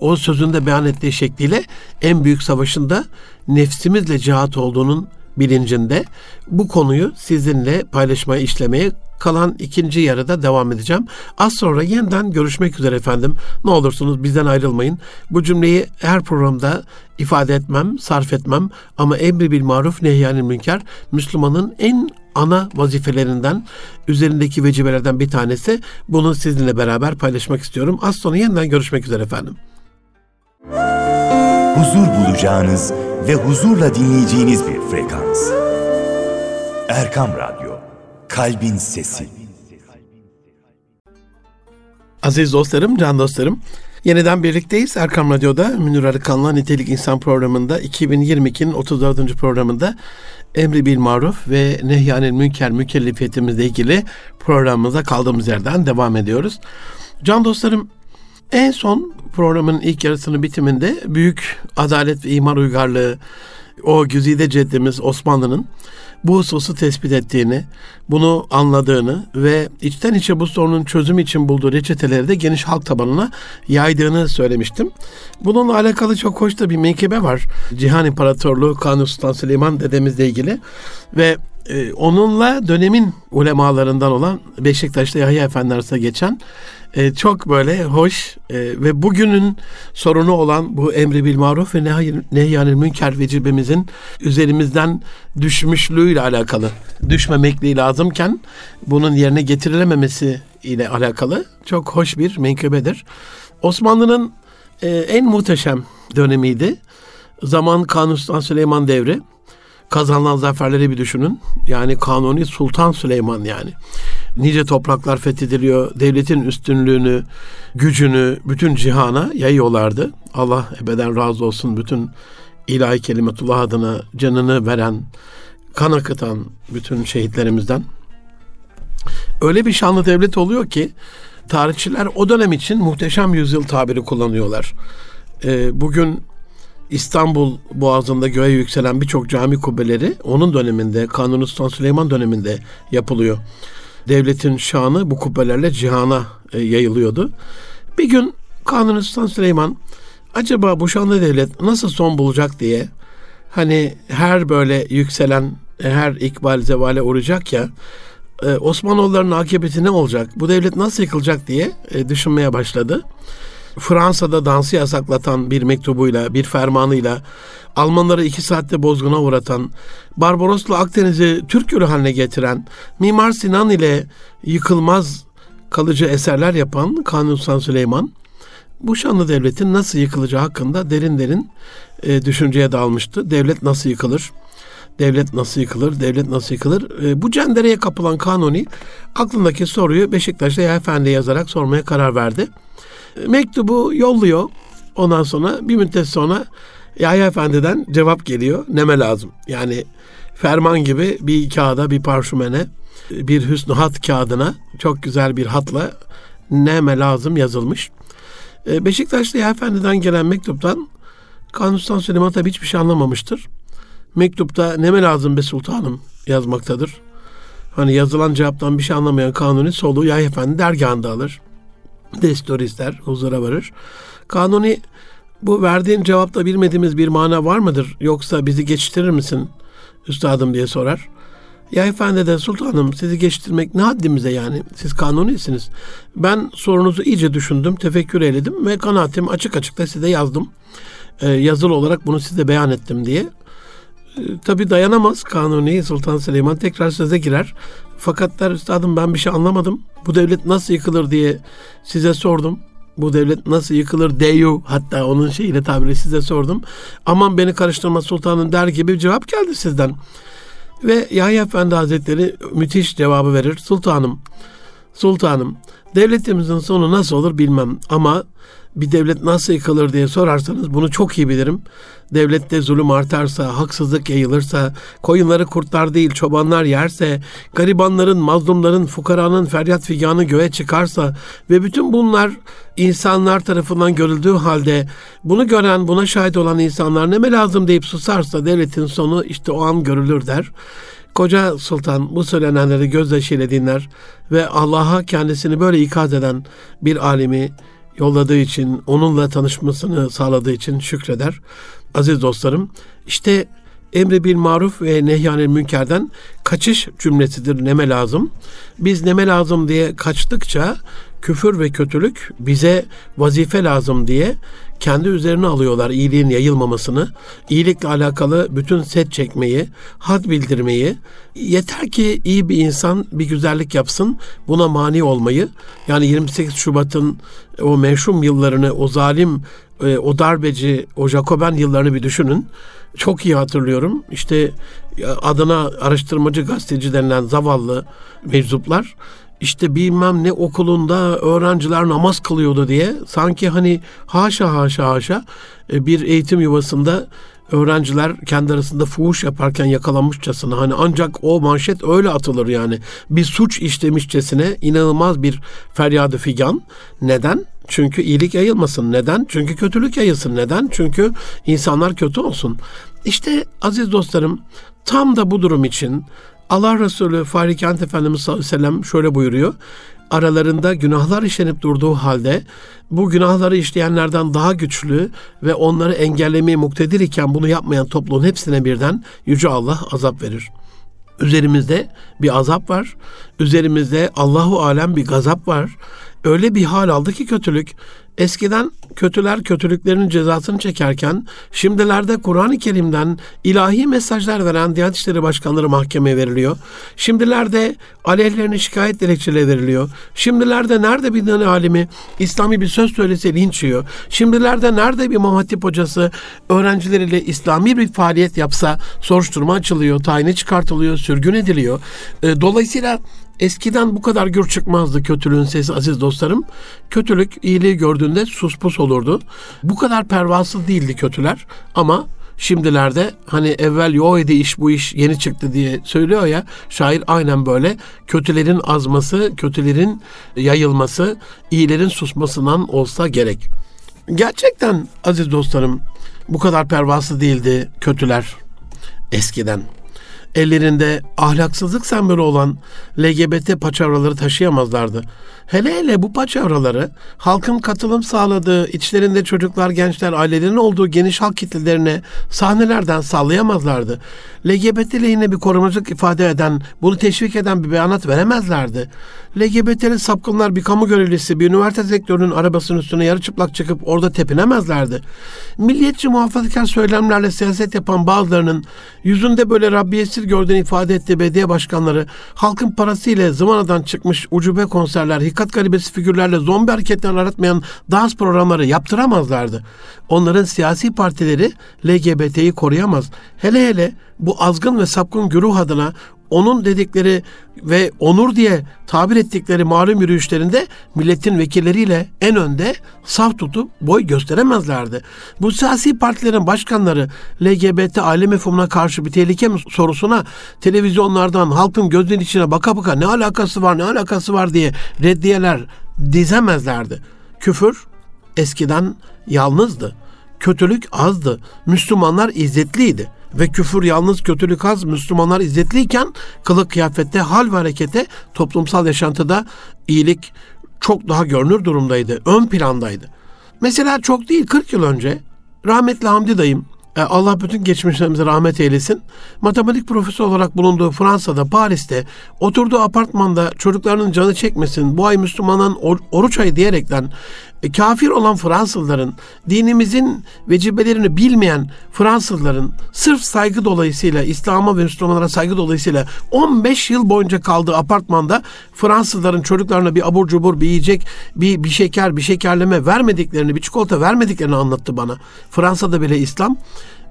o sözünde beyan ettiği şekliyle en büyük savaşında nefsimizle cihat olduğunun bilincinde bu konuyu sizinle paylaşmaya, işlemeye kalan ikinci yarıda devam edeceğim. Az sonra yeniden görüşmek üzere efendim. Ne olursunuz bizden ayrılmayın. Bu cümleyi her programda ifade etmem, sarf etmem ama emri bil maruf nehyanil münker Müslümanın en ana vazifelerinden, üzerindeki vecibelerden bir tanesi. Bunu sizinle beraber paylaşmak istiyorum. Az sonra yeniden görüşmek üzere efendim. Huzur bulacağınız ve huzurla dinleyeceğiniz bir frekans. Erkam Radyo, Kalbin Sesi. Aziz dostlarım, can dostlarım, Yeniden birlikteyiz. Erkam Radyo'da Münir Arıkan'la Nitelik İnsan programında 2022'nin 34. programında Emri Bil Maruf ve Nehyanil Münker mükellefiyetimizle ilgili programımıza kaldığımız yerden devam ediyoruz. Can dostlarım en son programın ilk yarısının bitiminde büyük adalet ve iman uygarlığı o güzide ceddimiz Osmanlı'nın bu hususu tespit ettiğini, bunu anladığını ve içten içe bu sorunun çözümü için bulduğu reçeteleri de geniş halk tabanına yaydığını söylemiştim. Bununla alakalı çok hoş da bir menkıbe var. Cihan İmparatorluğu Kanuni Sultan Süleyman dedemizle ilgili ve e, onunla dönemin ulemalarından olan Beşiktaş'ta Yahya Efendi arasında geçen e, çok böyle hoş e, ve bugünün sorunu olan bu emri bil maruf ve nehyanil münker vecibemizin üzerimizden düşmüşlüğüyle alakalı düşmemekliği lazımken bunun yerine getirilememesi ile alakalı çok hoş bir menkıbedir. Osmanlı'nın e, en muhteşem dönemiydi. Zaman Kanuni Sultan Süleyman devri kazanılan zaferleri bir düşünün. Yani Kanuni Sultan Süleyman yani. Nice topraklar fethediliyor. Devletin üstünlüğünü, gücünü bütün cihana yayıyorlardı. Allah ebeden razı olsun bütün ilahi kelimetullah adına canını veren, kan akıtan bütün şehitlerimizden. Öyle bir şanlı devlet oluyor ki tarihçiler o dönem için muhteşem yüzyıl tabiri kullanıyorlar. Ee, bugün İstanbul Boğazı'nda göğe yükselen birçok cami kubbeleri onun döneminde, Kanuni Sultan Süleyman döneminde yapılıyor. Devletin şanı bu kubbelerle cihana e, yayılıyordu. Bir gün Kanuni Sultan Süleyman acaba bu şanlı devlet nasıl son bulacak diye hani her böyle yükselen e, her ikbal zevale uğrayacak ya e, Osmanoğullarının akıbeti ne olacak? Bu devlet nasıl yıkılacak diye e, düşünmeye başladı. Fransa'da dansı yasaklatan bir mektubuyla, bir fermanıyla Almanları iki saatte bozguna uğratan, Barbaros'la Akdeniz'i Türk Gölü haline getiren, Mimar Sinan ile yıkılmaz kalıcı eserler yapan Kanuni Süleyman, bu şanlı devletin nasıl yıkılacağı hakkında derin derin e, düşünceye dalmıştı. Devlet nasıl yıkılır? Devlet nasıl yıkılır? Devlet nasıl yıkılır? E, bu cendereye kapılan Kanuni aklındaki soruyu Beşiktaş'ta Efendi yazarak sormaya karar verdi. Mektubu yolluyor. Ondan sonra bir müddet sonra Yahya Efendi'den cevap geliyor. Neme lazım. Yani ferman gibi bir kağıda, bir parşümene, bir hüsnü hat kağıdına çok güzel bir hatla neme lazım yazılmış. E, Beşiktaşlı Yahya Efendi'den gelen mektuptan Kanuni Süleyman tabi hiçbir şey anlamamıştır. Mektupta neme lazım be sultanım yazmaktadır. Hani yazılan cevaptan bir şey anlamayan Kanuni soluğu Yahya Efendi dergahında alır destur ister, huzura varır. Kanuni bu verdiğin cevapta bilmediğimiz bir mana var mıdır yoksa bizi geçiştirir misin üstadım diye sorar. Ya efendi de sultanım sizi geçiştirmek ne haddimize yani siz kanunisiniz. Ben sorunuzu iyice düşündüm, tefekkür eyledim ve kanaatim açık açık da size yazdım. Ee, yazılı olarak bunu size beyan ettim diye. Tabii dayanamaz Kanuni Sultan Süleyman tekrar söze girer. Fakat der üstadım ben bir şey anlamadım. Bu devlet nasıl yıkılır diye size sordum. Bu devlet nasıl yıkılır deyu hatta onun şeyiyle tabiri size sordum. Aman beni karıştırma sultanım der gibi bir cevap geldi sizden. Ve Yahya Efendi Hazretleri müthiş cevabı verir. Sultanım, sultanım devletimizin sonu nasıl olur bilmem ama bir devlet nasıl yıkılır diye sorarsanız bunu çok iyi bilirim. Devlette zulüm artarsa, haksızlık yayılırsa, koyunları kurtlar değil çobanlar yerse, garibanların, mazlumların, fukaranın feryat figanı göğe çıkarsa ve bütün bunlar insanlar tarafından görüldüğü halde bunu gören, buna şahit olan insanlar ne mi lazım deyip susarsa devletin sonu işte o an görülür der. Koca Sultan bu söylenenleri gözyaşıyla dinler ve Allah'a kendisini böyle ikaz eden bir alimi yolladığı için, onunla tanışmasını sağladığı için şükreder. Aziz dostlarım, işte emri bil maruf ve nehyanil münkerden kaçış cümlesidir neme lazım. Biz neme lazım diye kaçtıkça küfür ve kötülük bize vazife lazım diye kendi üzerine alıyorlar iyiliğin yayılmamasını, iyilikle alakalı bütün set çekmeyi, had bildirmeyi. Yeter ki iyi bir insan bir güzellik yapsın, buna mani olmayı. Yani 28 Şubat'ın o meşhum yıllarını, o zalim, e, o darbeci, o Jacoben yıllarını bir düşünün. Çok iyi hatırlıyorum. İşte adına araştırmacı gazeteci denilen zavallı meczuplar işte bilmem ne okulunda öğrenciler namaz kılıyordu diye sanki hani haşa haşa haşa e, bir eğitim yuvasında öğrenciler kendi arasında fuhuş yaparken yakalanmışçasına hani ancak o manşet öyle atılır yani. Bir suç işlemişçesine inanılmaz bir feryadı figan. Neden? Çünkü iyilik yayılmasın. Neden? Çünkü kötülük yayılsın. Neden? Çünkü insanlar kötü olsun. İşte aziz dostlarım tam da bu durum için Allah Resulü Fahri Kent Efendimiz sallallahu aleyhi ve sellem şöyle buyuruyor aralarında günahlar işlenip durduğu halde bu günahları işleyenlerden daha güçlü ve onları engellemeye muktedir iken bunu yapmayan topluluğun hepsine birden Yüce Allah azap verir. Üzerimizde bir azap var. Üzerimizde Allahu alem bir gazap var. Öyle bir hal aldı ki kötülük Eskiden kötüler kötülüklerinin cezasını çekerken şimdilerde Kur'an-ı Kerim'den ilahi mesajlar veren Diyanet İşleri Başkanları mahkemeye veriliyor. Şimdilerde aleyhlerine şikayet dilekçeleri veriliyor. Şimdilerde nerede bir din alimi İslami bir söz söylese linç yiyor. Şimdilerde nerede bir muhatip hocası öğrencileriyle İslami bir faaliyet yapsa soruşturma açılıyor, tayini çıkartılıyor, sürgün ediliyor. Ee, dolayısıyla Eskiden bu kadar gür çıkmazdı kötülüğün sesi aziz dostlarım. Kötülük iyiliği gördüğünde sus pus olurdu. Bu kadar pervasız değildi kötüler ama şimdilerde hani evvel yo idi iş bu iş yeni çıktı diye söylüyor ya şair aynen böyle kötülerin azması, kötülerin yayılması, iyilerin susmasından olsa gerek. Gerçekten aziz dostlarım bu kadar pervasız değildi kötüler eskiden ellerinde ahlaksızlık sembolü olan LGBT paçavraları taşıyamazlardı. Hele hele bu paçavraları halkın katılım sağladığı, içlerinde çocuklar, gençler, ailelerin olduğu geniş halk kitlelerine sahnelerden sallayamazlardı. LGBT lehine bir korumacılık ifade eden, bunu teşvik eden bir beyanat veremezlerdi. LGBT'li sapkınlar bir kamu görevlisi, bir üniversite sektörünün arabasının üstüne yarı çıplak çıkıp orada tepinemezlerdi. Milliyetçi muhafazakar söylemlerle siyaset yapan bazılarının yüzünde böyle Rabbiyetsiz gördüğünü ifade ettiği belediye başkanları halkın parasıyla zıvanadan çıkmış ucube konserler, hikat garibesi figürlerle zombi hareketler aratmayan dans programları yaptıramazlardı. Onların siyasi partileri LGBT'yi koruyamaz. Hele hele bu azgın ve sapkın güruh adına onun dedikleri ve onur diye tabir ettikleri malum yürüyüşlerinde milletin vekilleriyle en önde saf tutup boy gösteremezlerdi. Bu siyasi partilerin başkanları LGBT aile mefhumuna karşı bir tehlike mi sorusuna televizyonlardan halkın gözünün içine baka baka ne alakası var ne alakası var diye reddiyeler dizemezlerdi. Küfür eskiden yalnızdı. Kötülük azdı. Müslümanlar izzetliydi ve küfür yalnız kötülük az Müslümanlar izzetliyken kılık kıyafette hal ve harekete toplumsal yaşantıda iyilik çok daha görünür durumdaydı. Ön plandaydı. Mesela çok değil 40 yıl önce rahmetli Hamdi dayım e, Allah bütün geçmişlerimize rahmet eylesin. Matematik profesörü olarak bulunduğu Fransa'da, Paris'te oturduğu apartmanda çocuklarının canı çekmesin, bu ay Müslümanların or- oruç ayı diyerekten e, kafir olan Fransızların, dinimizin vecibelerini bilmeyen Fransızların sırf saygı dolayısıyla, İslam'a ve Müslümanlara saygı dolayısıyla 15 yıl boyunca kaldığı apartmanda Fransızların çocuklarına bir abur cubur, bir yiyecek, bir, bir şeker, bir şekerleme vermediklerini, bir çikolata vermediklerini anlattı bana. Fransa'da bile İslam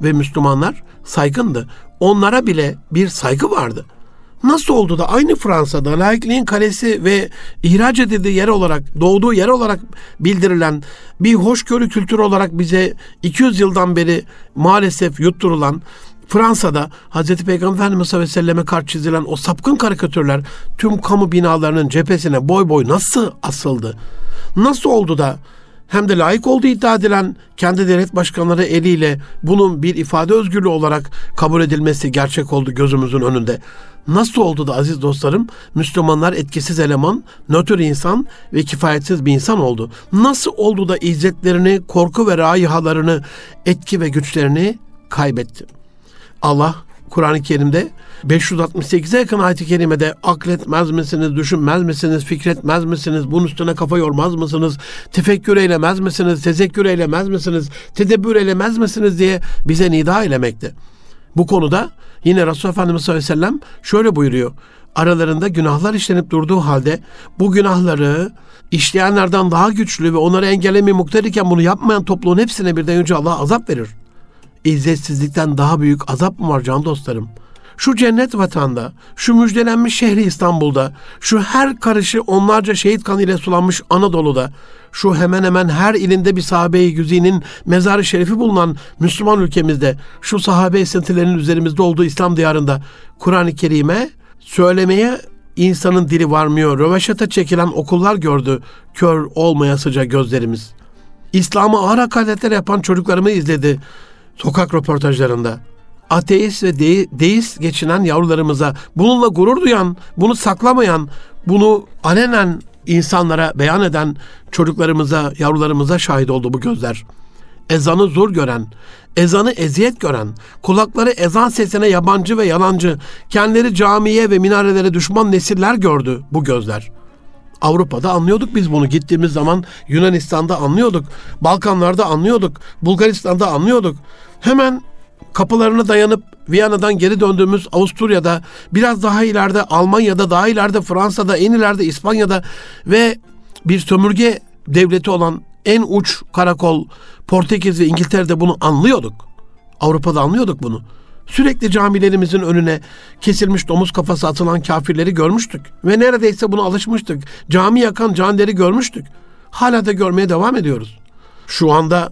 ve Müslümanlar saygındı. Onlara bile bir saygı vardı. Nasıl oldu da aynı Fransa'da laikliğin kalesi ve ihraç edildiği yer olarak, doğduğu yer olarak bildirilen bir hoşgörü kültürü olarak bize 200 yıldan beri maalesef yutturulan Fransa'da Hz. Peygamber Efendimiz sallallahu aleyhi ve selleme karşı çizilen o sapkın karikatürler tüm kamu binalarının cephesine boy boy nasıl asıldı? Nasıl oldu da hem de layık olduğu iddia edilen kendi devlet başkanları eliyle bunun bir ifade özgürlüğü olarak kabul edilmesi gerçek oldu gözümüzün önünde. Nasıl oldu da aziz dostlarım Müslümanlar etkisiz eleman, nötr insan ve kifayetsiz bir insan oldu? Nasıl oldu da izzetlerini, korku ve raihalarını, etki ve güçlerini kaybetti? Allah Kur'an-ı Kerim'de 568'e yakın ayet-i kerimede akletmez misiniz, düşünmez misiniz, fikretmez misiniz, bunun üstüne kafa yormaz mısınız, tefekkür eylemez misiniz, tezekkür eylemez misiniz, tedebbür eylemez misiniz diye bize nida eylemekte. Bu konuda yine Resulullah Efendimiz sallallahu aleyhi ve sellem şöyle buyuruyor. Aralarında günahlar işlenip durduğu halde bu günahları işleyenlerden daha güçlü ve onları engellemeye muhtar bunu yapmayan topluluğun hepsine birden önce Allah azap verir. İzzetsizlikten daha büyük azap mı var can dostlarım? Şu cennet vatanda, şu müjdelenmiş şehri İstanbul'da, şu her karışı onlarca şehit kanıyla sulanmış Anadolu'da, şu hemen hemen her ilinde bir sahabe-i güzinin mezarı şerifi bulunan Müslüman ülkemizde, şu sahabe esintilerinin üzerimizde olduğu İslam diyarında Kur'an-ı Kerim'e söylemeye insanın dili varmıyor. Röveşata çekilen okullar gördü kör olmayasıca gözlerimiz. İslam'ı ağır hakaretler yapan çocuklarımı izledi sokak röportajlarında. Ateist ve de- deist geçinen yavrularımıza bununla gurur duyan, bunu saklamayan, bunu alenen insanlara beyan eden çocuklarımıza, yavrularımıza şahit oldu bu gözler. Ezanı zor gören, ezanı eziyet gören, kulakları ezan sesine yabancı ve yalancı, kendileri camiye ve minarelere düşman nesiller gördü bu gözler. Avrupa'da anlıyorduk biz bunu. Gittiğimiz zaman Yunanistan'da anlıyorduk. Balkanlarda anlıyorduk. Bulgaristan'da anlıyorduk. Hemen kapılarına dayanıp Viyana'dan geri döndüğümüz Avusturya'da, biraz daha ileride Almanya'da, daha ileride Fransa'da, en ileride İspanya'da ve bir sömürge devleti olan en uç karakol Portekiz ve İngiltere'de bunu anlıyorduk. Avrupa'da anlıyorduk bunu. Sürekli camilerimizin önüne kesilmiş domuz kafası atılan kafirleri görmüştük. Ve neredeyse buna alışmıştık. Cami yakan canileri görmüştük. Hala da görmeye devam ediyoruz. Şu anda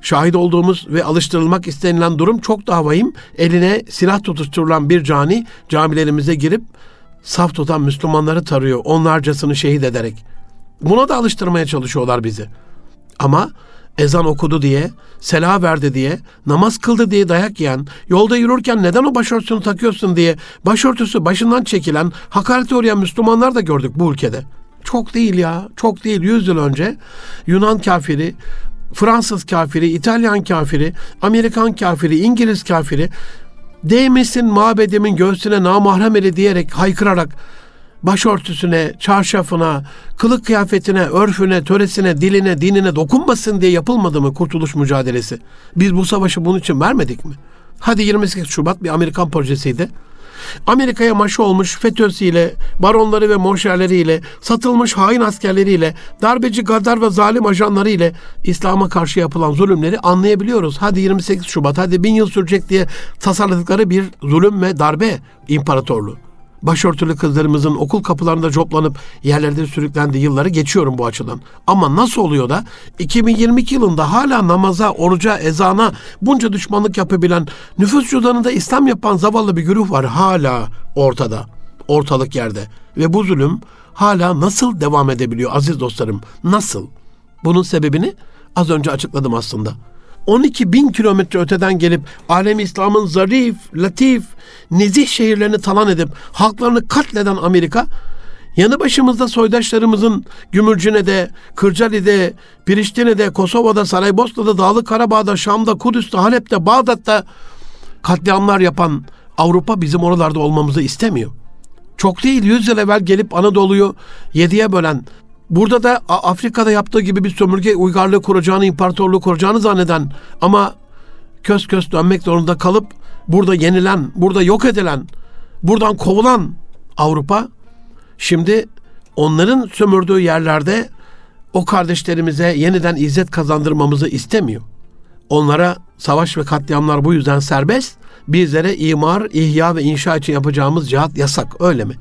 şahit olduğumuz ve alıştırılmak istenilen durum çok daha vahim. Eline silah tutuşturulan bir cani camilerimize girip saf tutan Müslümanları tarıyor onlarcasını şehit ederek. Buna da alıştırmaya çalışıyorlar bizi. Ama ezan okudu diye, sela verdi diye, namaz kıldı diye dayak yiyen, yolda yürürken neden o başörtüsünü takıyorsun diye başörtüsü başından çekilen, hakarete uğrayan Müslümanlar da gördük bu ülkede. Çok değil ya, çok değil. Yüz yıl önce Yunan kafiri, Fransız kafiri, İtalyan kafiri, Amerikan kafiri, İngiliz kafiri değmesin mabedimin göğsüne namahrem eli diyerek haykırarak başörtüsüne, çarşafına, kılık kıyafetine, örfüne, töresine, diline, dinine dokunmasın diye yapılmadı mı kurtuluş mücadelesi? Biz bu savaşı bunun için vermedik mi? Hadi 28 Şubat bir Amerikan projesiydi. Amerika'ya maşı olmuş FETÖ'süyle, baronları ve monşerleriyle, satılmış hain askerleriyle, darbeci, gaddar ve zalim ajanlarıyla İslam'a karşı yapılan zulümleri anlayabiliyoruz. Hadi 28 Şubat, hadi bin yıl sürecek diye tasarladıkları bir zulüm ve darbe imparatorluğu başörtülü kızlarımızın okul kapılarında coplanıp yerlerde sürüklendiği yılları geçiyorum bu açıdan. Ama nasıl oluyor da 2022 yılında hala namaza, oruca, ezana bunca düşmanlık yapabilen, nüfus cüzdanında İslam yapan zavallı bir güruh var hala ortada, ortalık yerde. Ve bu zulüm hala nasıl devam edebiliyor aziz dostlarım? Nasıl? Bunun sebebini az önce açıkladım aslında. 12 bin kilometre öteden gelip alem İslam'ın zarif, latif, nezih şehirlerini talan edip halklarını katleden Amerika, yanı başımızda soydaşlarımızın Gümülcine'de, Kırcali'de, Priştine'de, Kosova'da, Saraybosna'da, Dağlık Karabağ'da, Şam'da, Kudüs'te, Halep'te, Bağdat'ta katliamlar yapan Avrupa bizim oralarda olmamızı istemiyor. Çok değil, yüz yıl evvel gelip Anadolu'yu yediye bölen, Burada da Afrika'da yaptığı gibi bir sömürge uygarlığı kuracağını, imparatorluğu kuracağını zanneden ama kös kös dönmek zorunda kalıp burada yenilen, burada yok edilen, buradan kovulan Avrupa şimdi onların sömürdüğü yerlerde o kardeşlerimize yeniden izzet kazandırmamızı istemiyor. Onlara savaş ve katliamlar bu yüzden serbest. Bizlere imar, ihya ve inşa için yapacağımız cihat yasak. Öyle mi?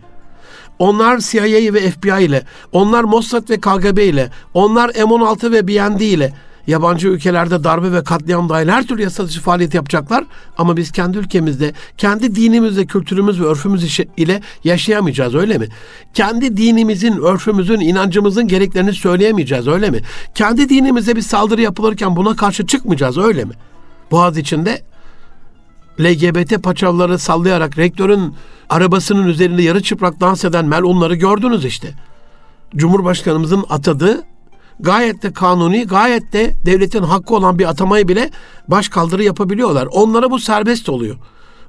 Onlar CIA ve FBI ile, onlar Mossad ve KGB ile, onlar M16 ve BND ile yabancı ülkelerde darbe ve katliam dahil her türlü yasa dışı faaliyet yapacaklar. Ama biz kendi ülkemizde, kendi dinimizde, kültürümüz ve örfümüz ile yaşayamayacağız öyle mi? Kendi dinimizin, örfümüzün, inancımızın gereklerini söyleyemeyeceğiz öyle mi? Kendi dinimize bir saldırı yapılırken buna karşı çıkmayacağız öyle mi? Boğaz içinde LGBT paçavları sallayarak rektörün arabasının üzerinde yarı çıplak dans eden melunları gördünüz işte. Cumhurbaşkanımızın atadığı gayet de kanuni, gayet de devletin hakkı olan bir atamayı bile baş kaldırı yapabiliyorlar. Onlara bu serbest oluyor.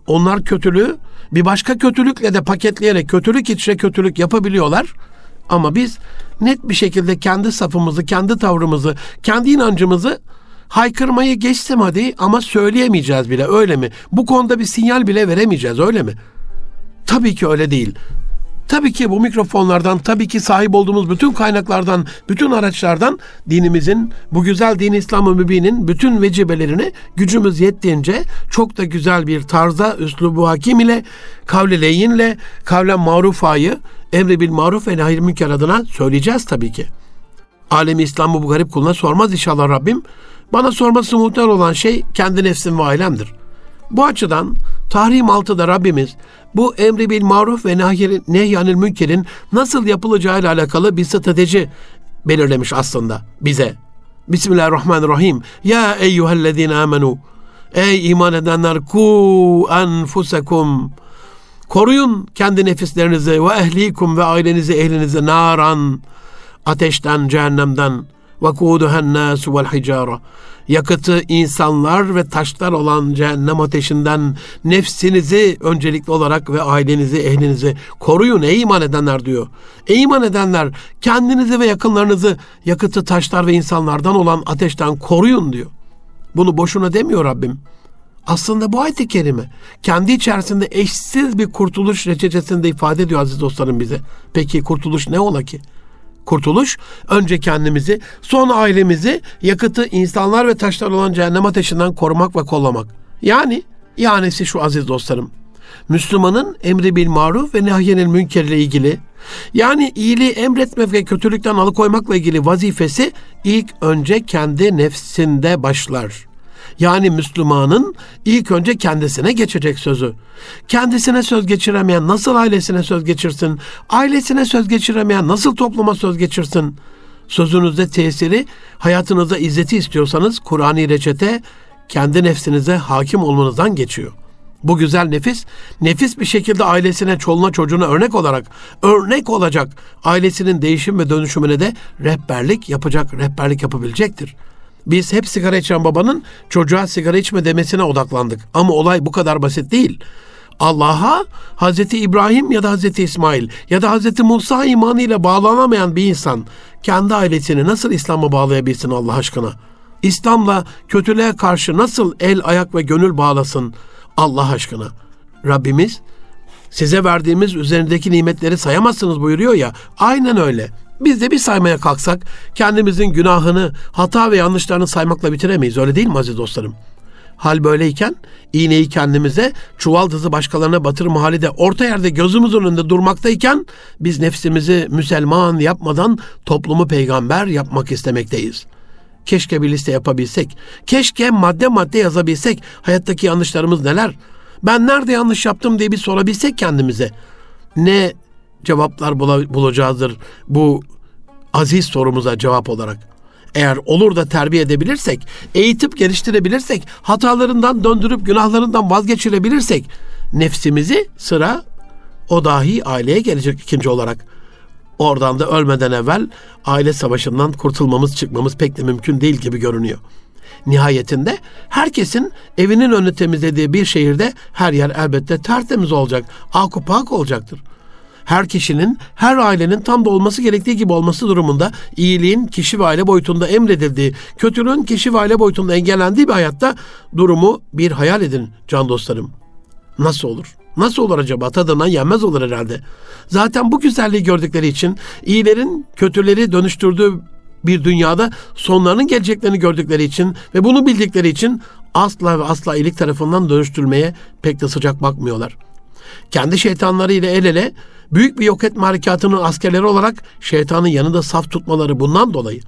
Onlar kötülüğü bir başka kötülükle de paketleyerek kötülük içre kötülük yapabiliyorlar. Ama biz net bir şekilde kendi safımızı, kendi tavrımızı, kendi inancımızı haykırmayı geçtim hadi ama söyleyemeyeceğiz bile öyle mi? Bu konuda bir sinyal bile veremeyeceğiz öyle mi? Tabii ki öyle değil. Tabii ki bu mikrofonlardan, tabii ki sahip olduğumuz bütün kaynaklardan, bütün araçlardan dinimizin, bu güzel din İslam-ı Mübin'in bütün vecibelerini gücümüz yettiğince çok da güzel bir tarza, üslubu hakim ile, kavle leyinle, kavle marufayı, emri bil maruf ve nahil münker adına söyleyeceğiz tabii ki. Alemi İslam'ı bu garip kuluna sormaz inşallah Rabbim. Bana sorması muhtemel olan şey kendi nefsim ve ailemdir. Bu açıdan Tahrim 6'da Rabbimiz bu emri bil maruf ve nehyanil münkerin nasıl yapılacağı ile alakalı bir strateji belirlemiş aslında bize. Bismillahirrahmanirrahim. Ya eyyühellezine amenu. Ey iman edenler ku enfusekum. Koruyun kendi nefislerinizi ve ehlikum ve ailenizi ehlinizi naran ateşten cehennemden nasu vel hicara yakıtı insanlar ve taşlar olan cehennem ateşinden nefsinizi öncelikli olarak ve ailenizi, ehlinizi koruyun ey iman edenler diyor. Ey iman edenler kendinizi ve yakınlarınızı yakıtı taşlar ve insanlardan olan ateşten koruyun diyor. Bunu boşuna demiyor Rabbim. Aslında bu ayet-i kerime kendi içerisinde eşsiz bir kurtuluş reçetesinde ifade ediyor aziz dostlarım bize. Peki kurtuluş ne ola ki? Kurtuluş önce kendimizi, sonra ailemizi yakıtı insanlar ve taşlar olan cehennem ateşinden korumak ve kollamak. Yani yanesi şu aziz dostlarım. Müslümanın emri bil maruf ve nehyenil münker ile ilgili yani iyiliği emretmek ve kötülükten alıkoymakla ilgili vazifesi ilk önce kendi nefsinde başlar. Yani Müslümanın ilk önce kendisine geçecek sözü. Kendisine söz geçiremeyen nasıl ailesine söz geçirsin? Ailesine söz geçiremeyen nasıl topluma söz geçirsin? Sözünüzde tesiri, hayatınızda izzeti istiyorsanız Kur'an'ı reçete kendi nefsinize hakim olmanızdan geçiyor. Bu güzel nefis, nefis bir şekilde ailesine, çoluğuna, çocuğuna örnek olarak, örnek olacak ailesinin değişim ve dönüşümüne de rehberlik yapacak, rehberlik yapabilecektir. Biz hep sigara içen babanın çocuğa sigara içme demesine odaklandık. Ama olay bu kadar basit değil. Allah'a Hazreti İbrahim ya da Hazreti İsmail ya da Hazreti Musa imanıyla bağlanamayan bir insan kendi ailesini nasıl İslam'a bağlayabilsin Allah aşkına? İslam'la kötülüğe karşı nasıl el, ayak ve gönül bağlasın Allah aşkına? Rabbimiz size verdiğimiz üzerindeki nimetleri sayamazsınız buyuruyor ya. Aynen öyle. Biz de bir saymaya kalksak kendimizin günahını, hata ve yanlışlarını saymakla bitiremeyiz. Öyle değil mi aziz dostlarım? Hal böyleyken iğneyi kendimize, çuvaldızı başkalarına batırma hali de orta yerde gözümüzün önünde durmaktayken biz nefsimizi Müslüman yapmadan toplumu peygamber yapmak istemekteyiz. Keşke bir liste yapabilsek. Keşke madde madde yazabilsek. Hayattaki yanlışlarımız neler? Ben nerede yanlış yaptım diye bir sorabilsek kendimize. Ne cevaplar bulacağızdır bu aziz sorumuza cevap olarak. Eğer olur da terbiye edebilirsek, eğitip geliştirebilirsek, hatalarından döndürüp günahlarından vazgeçirebilirsek nefsimizi sıra o dahi aileye gelecek ikinci olarak. Oradan da ölmeden evvel aile savaşından kurtulmamız çıkmamız pek de mümkün değil gibi görünüyor. Nihayetinde herkesin evinin önünü temizlediği bir şehirde her yer elbette tertemiz olacak, akupak olacaktır her kişinin, her ailenin tam da olması gerektiği gibi olması durumunda iyiliğin kişi ve aile boyutunda emredildiği, kötülüğün kişi ve aile boyutunda engellendiği bir hayatta durumu bir hayal edin can dostlarım. Nasıl olur? Nasıl olur acaba? Tadından yenmez olur herhalde. Zaten bu güzelliği gördükleri için iyilerin kötüleri dönüştürdüğü bir dünyada sonlarının geleceklerini gördükleri için ve bunu bildikleri için asla ve asla iyilik tarafından dönüştürmeye pek de sıcak bakmıyorlar. Kendi şeytanları ile el ele büyük bir yok etme harekatının askerleri olarak şeytanın yanında saf tutmaları bundan dolayı.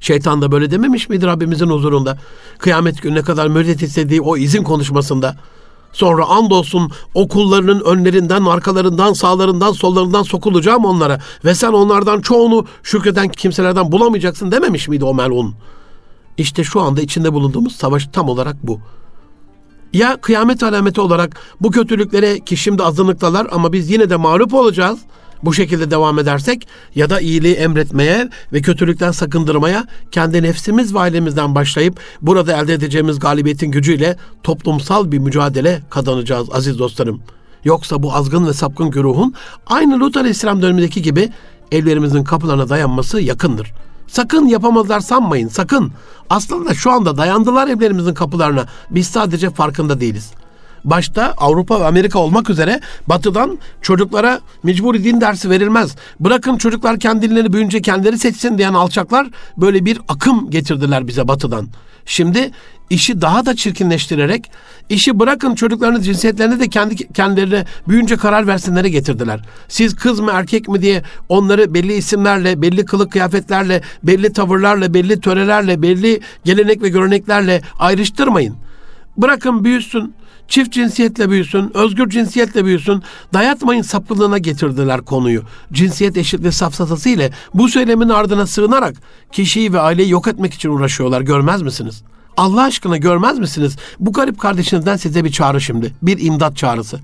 Şeytan da böyle dememiş miydi Rabbimizin huzurunda? Kıyamet gününe kadar müddet istediği o izin konuşmasında. Sonra andolsun okullarının önlerinden, arkalarından, sağlarından, sollarından sokulacağım onlara. Ve sen onlardan çoğunu şükreden kimselerden bulamayacaksın dememiş miydi o melun? İşte şu anda içinde bulunduğumuz savaş tam olarak bu. Ya kıyamet alameti olarak bu kötülüklere ki şimdi azınlıktalar ama biz yine de mağlup olacağız bu şekilde devam edersek ya da iyiliği emretmeye ve kötülükten sakındırmaya kendi nefsimiz ve ailemizden başlayıp burada elde edeceğimiz galibiyetin gücüyle toplumsal bir mücadele kazanacağız aziz dostlarım. Yoksa bu azgın ve sapkın güruhun aynı Lut Aleyhisselam dönemindeki gibi evlerimizin kapılarına dayanması yakındır. Sakın yapamazlar sanmayın sakın. Aslında şu anda dayandılar evlerimizin kapılarına. Biz sadece farkında değiliz. Başta Avrupa ve Amerika olmak üzere batıdan çocuklara mecburi din dersi verilmez. Bırakın çocuklar kendilerini büyünce kendileri seçsin diyen alçaklar böyle bir akım getirdiler bize batıdan. Şimdi işi daha da çirkinleştirerek işi bırakın çocuklarının cinsiyetlerini de kendi kendilerine büyünce karar versinlere getirdiler. Siz kız mı erkek mi diye onları belli isimlerle, belli kılık kıyafetlerle, belli tavırlarla, belli törelerle, belli gelenek ve göreneklerle ayrıştırmayın. Bırakın büyüsün. Çift cinsiyetle büyüsün, özgür cinsiyetle büyüsün. Dayatmayın sapkınlığına getirdiler konuyu. Cinsiyet eşitliği safsatası ile bu söylemin ardına sığınarak kişiyi ve aileyi yok etmek için uğraşıyorlar. Görmez misiniz? Allah aşkına görmez misiniz? Bu garip kardeşinizden size bir çağrı şimdi. Bir imdat çağrısı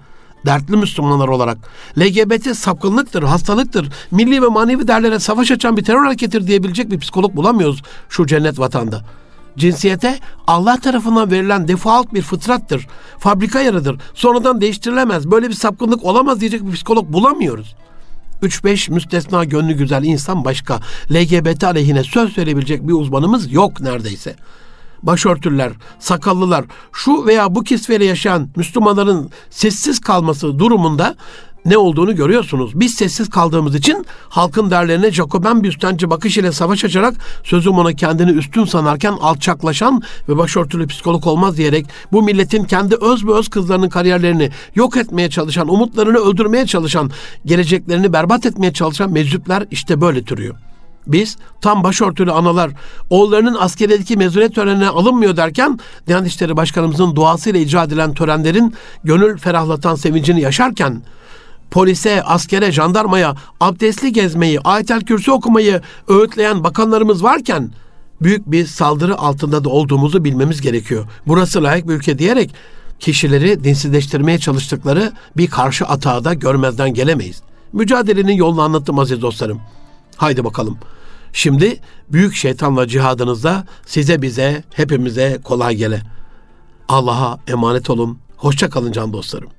dertli Müslümanlar olarak LGBT sapkınlıktır, hastalıktır, milli ve manevi değerlere savaş açan bir terör hareketidir diyebilecek bir psikolog bulamıyoruz şu cennet vatanda. Cinsiyete Allah tarafından verilen default bir fıtrattır. Fabrika yarıdır. Sonradan değiştirilemez. Böyle bir sapkınlık olamaz diyecek bir psikolog bulamıyoruz. 3-5 müstesna gönlü güzel insan başka. LGBT aleyhine söz verebilecek bir uzmanımız yok neredeyse başörtüler, sakallılar, şu veya bu kisveyle yaşayan Müslümanların sessiz kalması durumunda ne olduğunu görüyorsunuz. Biz sessiz kaldığımız için halkın derlerine Jacoben bir üstenci bakış ile savaş açarak sözüm ona kendini üstün sanarken alçaklaşan ve başörtülü psikolog olmaz diyerek bu milletin kendi öz ve öz kızlarının kariyerlerini yok etmeye çalışan, umutlarını öldürmeye çalışan, geleceklerini berbat etmeye çalışan meczuplar işte böyle türüyor. Biz tam başörtülü analar oğullarının askeriyedeki mezuniyet törenine alınmıyor derken Diyanet İşleri Başkanımızın duasıyla icra edilen törenlerin gönül ferahlatan sevincini yaşarken polise, askere, jandarmaya abdestli gezmeyi, ayetel kürsü okumayı öğütleyen bakanlarımız varken büyük bir saldırı altında da olduğumuzu bilmemiz gerekiyor. Burası layık bir ülke diyerek kişileri dinsizleştirmeye çalıştıkları bir karşı atağı da görmezden gelemeyiz. Mücadelenin yolunu anlattım aziz dostlarım. Haydi bakalım. Şimdi büyük şeytanla cihadınızda size bize hepimize kolay gele. Allah'a emanet olun. Hoşça kalın can dostlarım.